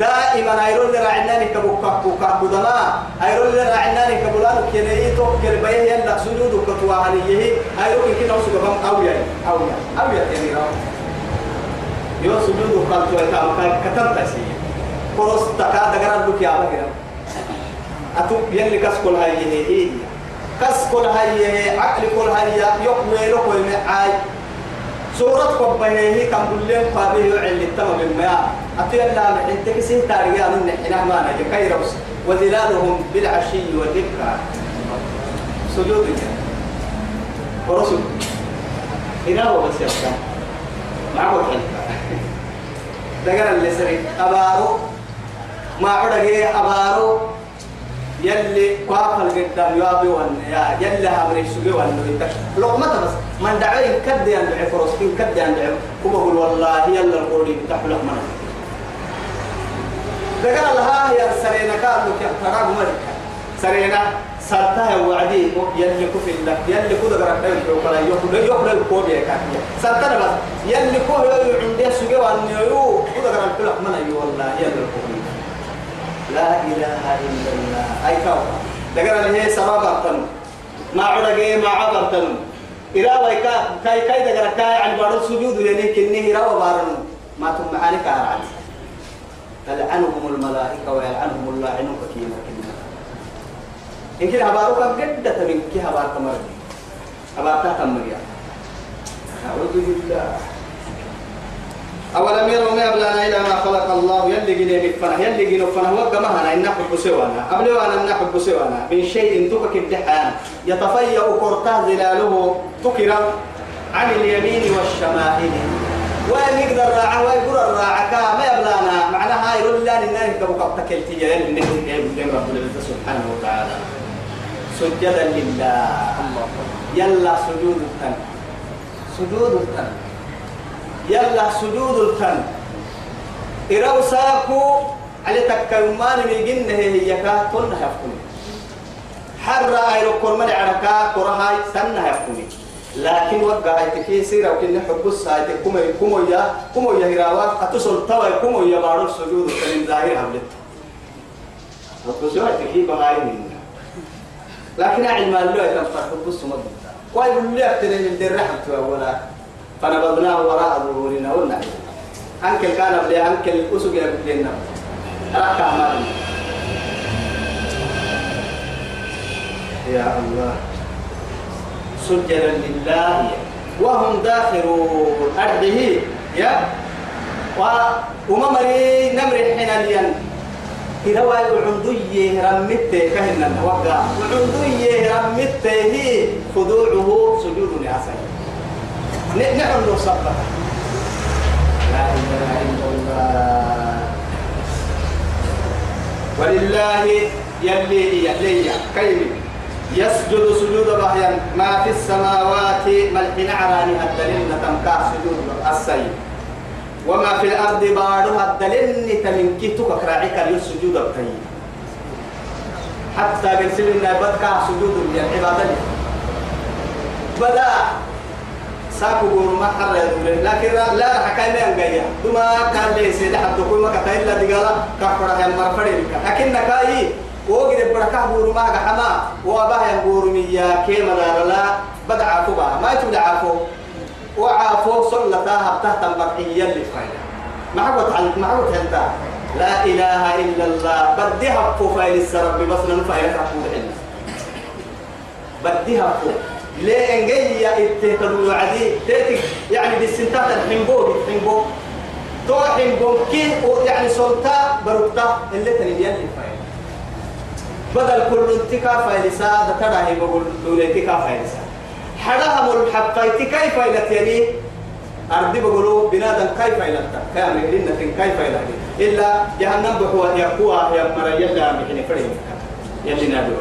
دائما أيرون اللي راعناني كبوكا بوكا بدما ايرون اللي راعناني كبولانو كنيتو كربيه يلا سجود كتوا عليه ايرون كده بام اويا اويا اويا تاني راو يو سجود كتوا كام كتم تسي قرص تكا دغرا دوك يا بغير اتو يلي كاس كل هاي هي كاس كل هاي عقل كل هاي يقوي له كل معاي سورة هي كم كسين تاريا من حنا ما نجي. وذلالهم بالعشي بس معه حلقة دقنا اللي سري أبارو. ما عرق أبارو. يلي قافل قدام يابي وان يا يلي همري سوقي وان يدك لقمة بس من دعوين كد يندعي فرسكين كد يندعي كما بقول والله يلا القولي بتاع لقمة ذكر الله يا سرينا كانوا كتراغ ملك سرينا سرتها وعدي يلي كفي لك يلي كده قرأت يقول يقول يقول الكوبي كافية. سرتنا بس يلي كوه عندي سوقي وان يو كده قرأت لك من أيوه والله يلي الكوبي لا إله إلا الله. أي كوكب دقنا له سبب أبتن ما عرقه ما عبرتن إرا ويكا كاي كاي دقنا كاي عن بارو سجود يعني كني إرا وبارن ما تم معاني كارعد تلعنهم الملائكة ويلعنهم اللاعنون كنا إن كده هباروك قدة من كي هبارك مرد هبارك تمريا أعوذ بالله. أولم يروا ما يبلانا إلى ما خلق الله؟ يلي جنيه بفنه يلي جنيه بفنه وقع مهنا إن نحب سوانا. قبل وأنا نحب سوانا. من شيء تكك الدحان. يتفيأ كرتا ظلاله. تكرا عن اليمين والشمائل. يقدر راعة ويقول الراعة ما يبلانا معناها يقول لله كبو قبتك التجاه يلي نحن رب العزة سبحانه وتعالى. سجدا لله. يلا سجود التن. سجود التن. يلا سجود التن. إراو ساكو على تكيمان ميجن هي كا تن هفكم. حر أيرو كرمل عركا كرهاي سن هفكم. لكن وقع تكي سيرا وكن حب الساعة كم كم يا كم يا هراوا أتصل توا كم يا بارو سجود التن ظاهر هبلت. وتصل تكي بهاي منا لكن علم الله كان فرح السمد ويقول لي أكتر من الرحمة ولا فنبذناه وراء ظهورنا قلنا أنكل كان بلي أنكل أسوق يقولنا ركع مالي يا الله. سجدا لله. وهم داخلون أرضه. يا. وممري نمر حين الين إذا واي عندي رمت كهنا وقع عندي رمت هي خضوعه سجود لأسد نحن نصبر لا إله إلا الله. ولله يلي يلي كيف يسجد سجود بحيا ما في السماوات ملحن عراني الدليل سجود السيد وما في الأرض بارها الدليل تمنكي تكراعك السجود الطيب حتى قرسلنا بدكا سجود العبادة بدا ساكو قول ما حر لكن لا حكاية ما ينقيا دوما كان لي سيد حد كل ما كتاين لا دقالا. كفر يا مرفري لكن نكاي وقد بركة قول ما حما وأباه يقول ميا كيما لا لا بدع فوبا ما يتبدع فو وعافو صلتها تحت البقية اللي فايدة. ما عقد انت لا إله إلا الله. بديها فو فايل السرب بس نفايل رحمه الله بديها فو ليه إنجي يا اتهتدوا عدي؟ تاتي يعني بالسنتات الحنبو بالحنبو تو حنبو كي يعني سلطة بروكتا اللي تنين يلي فايل بدل كل انتكا فايلسا دتراهي بقول دولتكا فايلسا حرام الحقيتي كيف فايلت يعني أرضي بقولوا بنادم كيف فايلت كامل إن كيف فايلت إلا جهنم بحوا يقوى يا مريا لا محني فريم يلي نادوا.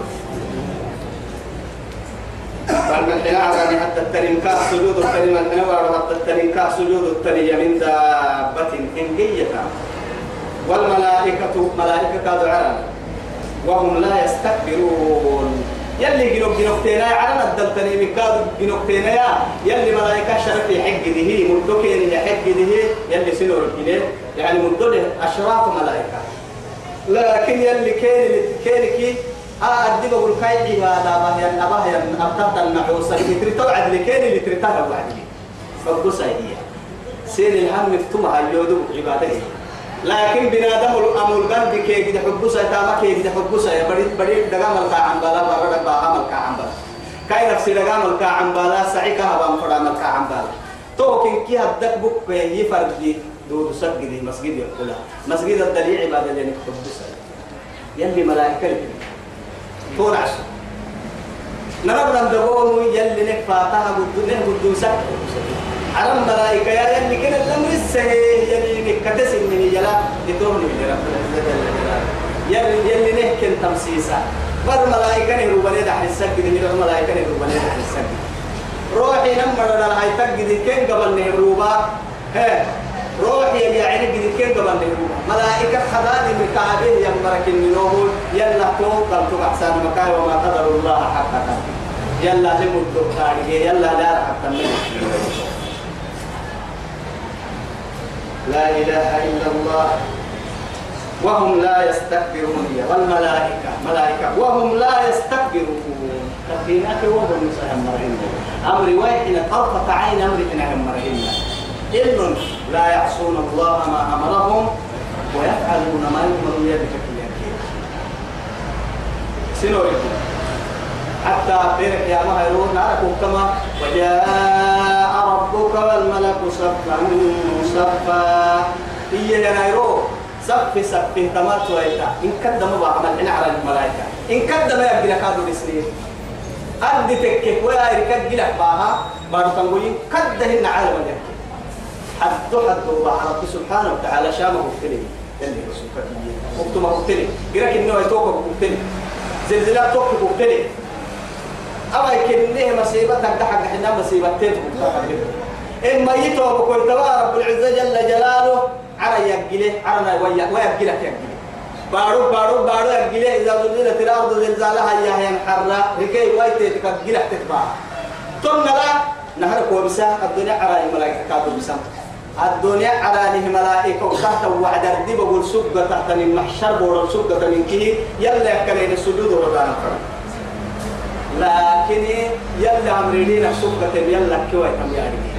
فالمحنا عراني حتى الترنكا سجود الترنكا الحنا حتى الترنكا سجود الترنكا من دابة إنجية والملائكة ملائكة دعاء وهم لا يستكبرون. يلي جنوب جنوبتينا على الدلتني مكاد جنوبتينا يا يلي ملائكة شرفي حق ده مدوكين حق ده يلي سنور الجنين يعني مدوده أشراف ملائكة لكن يلي كين كي أدي بقول كاي عبادة بهيا أبهيا أبتبت المعوصة اللي تريتو عدل كين اللي تريتها وعدل فبقصة هي سين الهم فتمها يودو عبادة. لكن بنادم الأمر قلب كي كده حبوسة تاما كي كده حبوسة يا بريد بريد دقام الكاعم بالا برد باهم الكاعم بالا كاي نفسي دقام الكاعم بالا سعيك هبام فرام الكاعم بالا تو كن كي هدك بك يفرد دي دو سجد مسجد يقول مسجد الدليل عبادة لأنك حبوسة يلي ملائكة تو عشر نرى دقوم يلي نك فاتها بدونه بدوسك عرم ملائكة يا يلي كنا الأمر السهي يلي كتس من يلا يدور من رب العزة يلي يلي نحكي تمسيسا. بر ملائكة نهرو بني دح السجد هنا ملائكة نهرو بني دح السجد. روحي نمر لها هاي تجد كين قبل نهرو با ها؟ روحي يا عيني قد كين قبل نهرو ملائكة خداني من كعبة يمرك النوم يلا قم تو أحسن مكان وما قدر الله حق قدره يلا لمد تاريخ يلا دار حتى لا إله إلا الله. وهم لا يستكبرون والملائكة. ملائكة. وهم لا يستكبرون. تقيناك وهم مسهم مرهن أمر واحد طرفة عين أمر إنهم مرهن إن لا يعصون الله ما أمرهم ويفعلون ما يؤمرون يدك سنوركم حتى بيرك يا مهرون ناركم كما وجاء ربك والملك صفا صفا. هي ينايرو صف صف تمات ويتا إن كدم بعمل إن على الملائكة. إن كدم يبقى لك هذا السنين أدي تكك ويا يركد لك باها. بارو تنقولين كده عالم يحكي حد حد على سبحانه وتعالى شامه وكتلي اللي سبحانه وكتما وكتلي قرأك إنه يتوقع وكتلي زلزلات توقع وكتلي أما يكنيه مصيبة تحق حنا مصيبة تيتو إما يتوب كل رب العزة جل جلاله على يقلة على ويا ويقلك يقلة. بارو بارو بارو يقلة إذا زلزلت الأرض زلزالها يا ينحر لكي ويتك يقله تتبع. ثم لا نهر كوبسا الدنيا على الملائكة كادو بسام الدنيا على ملائكة وتحت وعد الدب بقول سبقة تحت من محشر بقول سبقة من كيه يلا يكلين السجود فرق لكن يلا أمريدين سبقة يلا كوي كم يعني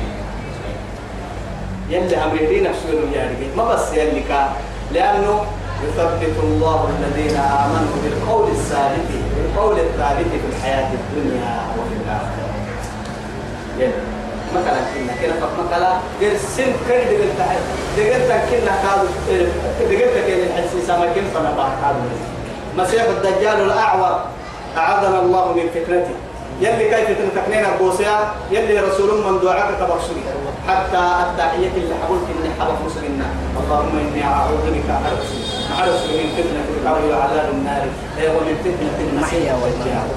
يلا أمريدين سوين يعني ما بس يلي كا لأنه يثبت الله الذين آمنوا بالقول الثابت بالقول الثابت في الحياة الدنيا وفي الآخرة. يلا مثلا كنا كنا مثلا غير سن كر دقل تحت دقل كنا كادو دقل كنا الحسي سما كن فنا بعد كادو. مسيح الدجال الأعور أعاذنا الله من فتنته يلي كيف تنتقنين البوسيا يلي رسول من دعاك تبرسلي حتى التحية اللي حقولك اللي حبك مسلمنا اللهم إني أعوذ بك أعرف من فتنة القبر وعذاب النار. ومن فتنة المحيا والدجال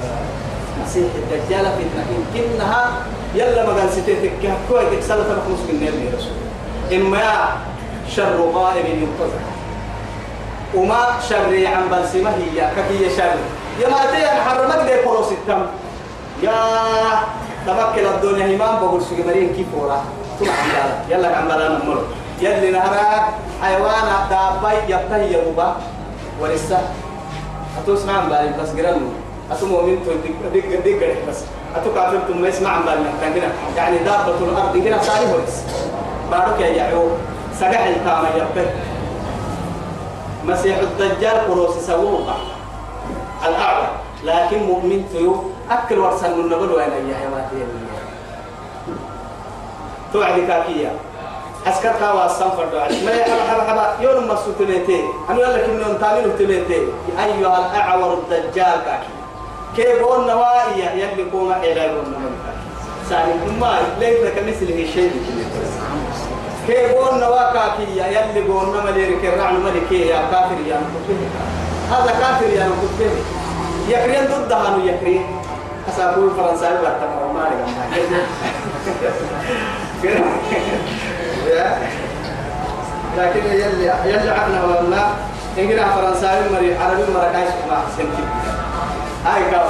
مسيح الدجال. فتنة. يمكنها يلا ما قال ستيتك كوي تكسل تبقى مسلمين يلي رسول. إما شر غائب ينتظر وما شر عن بلسمة هي. كهي شر؟ يا ما تي حرمك دي فلوس التم يا تبكل الدنيا إمام بقول سوق مرين كيف ورا. ثم عملا يلا عملا نمر. يلي نهرا حيوان دابا يبتهي يا بابا ولسه. أتوسمع عن بالي بس قرنوا أتو مؤمن دق دق دق بس. أتو كافر تم يسمع بالي تنقنا يعني دابة الأرض هنا صالح ولس. بارك يا يعو سجح التام يبتهي مسيح الدجال قروس سووقا الأعلى. لكن مؤمن تيو أكل ورسل من نقول وين يا ماتي توعد كاكية أسكت كوا السنفر دوعد ما يحب حب حب يوم ما سوتلتي أنا يقول لك إنه تامين تلتي أيها الأعور الدجال كاكي. كيف هو النوائي يلي قوم إلى يقول سالم ما ليس كمثله شيء. كيف هو النواكاكي يلي قوم مليرك الرعن ملكي يا كافر يا هذا كافر يا نكتب يكرين ضد هانو يكرين. أسابو فرنساوي باتما ما لكن يلي يلي عقنا والله إنجنا فرنساوي مري عربي مركاش ما سنتي. هاي كاو.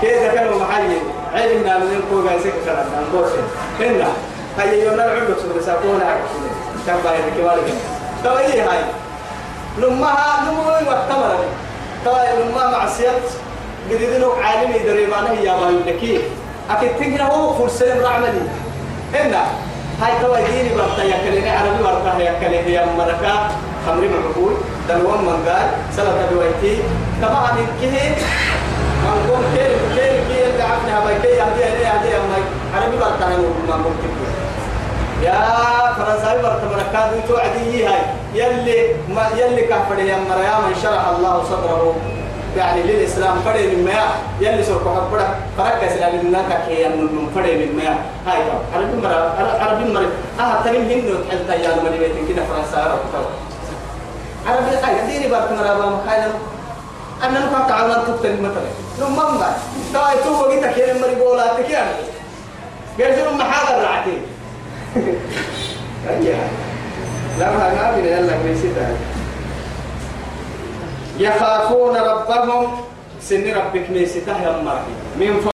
كيف كانوا محلي علمنا من الكوغا سكتر عن بوسه هنا هاي يوم نلعب سورة ساكونا كم بايد كوالك تو هي هاي. لمها نمو وقتمر تو لمها معصيات قديدنو عالم يدري معنا هي ما يبكي أكيد تنقل هو فرسان رعملي. هنا. هاي تو ديني برتا يكلني عربي برتا يكلني يا مركا خمري معقول دلوان من قال سلطة بويتي طبعا كيه من قوم كيل كيل كيل اللي عفنها بيكي يهدي يهدي يهدي يهدي عربي برتا ما ممكن يا فرنساوي برتا مركا دي توعدي هاي. يلي ما يلي كفر يا مريم شرح الله صدره. يعني للإسلام فرد من ما يلي سوق حبرة فرق سلا لنا كي من فرد من ما هاي عربي مرة عربي مرة. آه تريم هندو تحل تيار مرة بيتين كده فرنسا عربي هاي ديني بارك مرة بام خاينا أنا نفهم تعالى تكتب مثلا نم مما تاي تو وقت كين مري بولا تكيان قال ما حاضر رعتي. أيها. لا ما نابي يلا كويسة يخافون ربهم. سن ربك ميسته يا من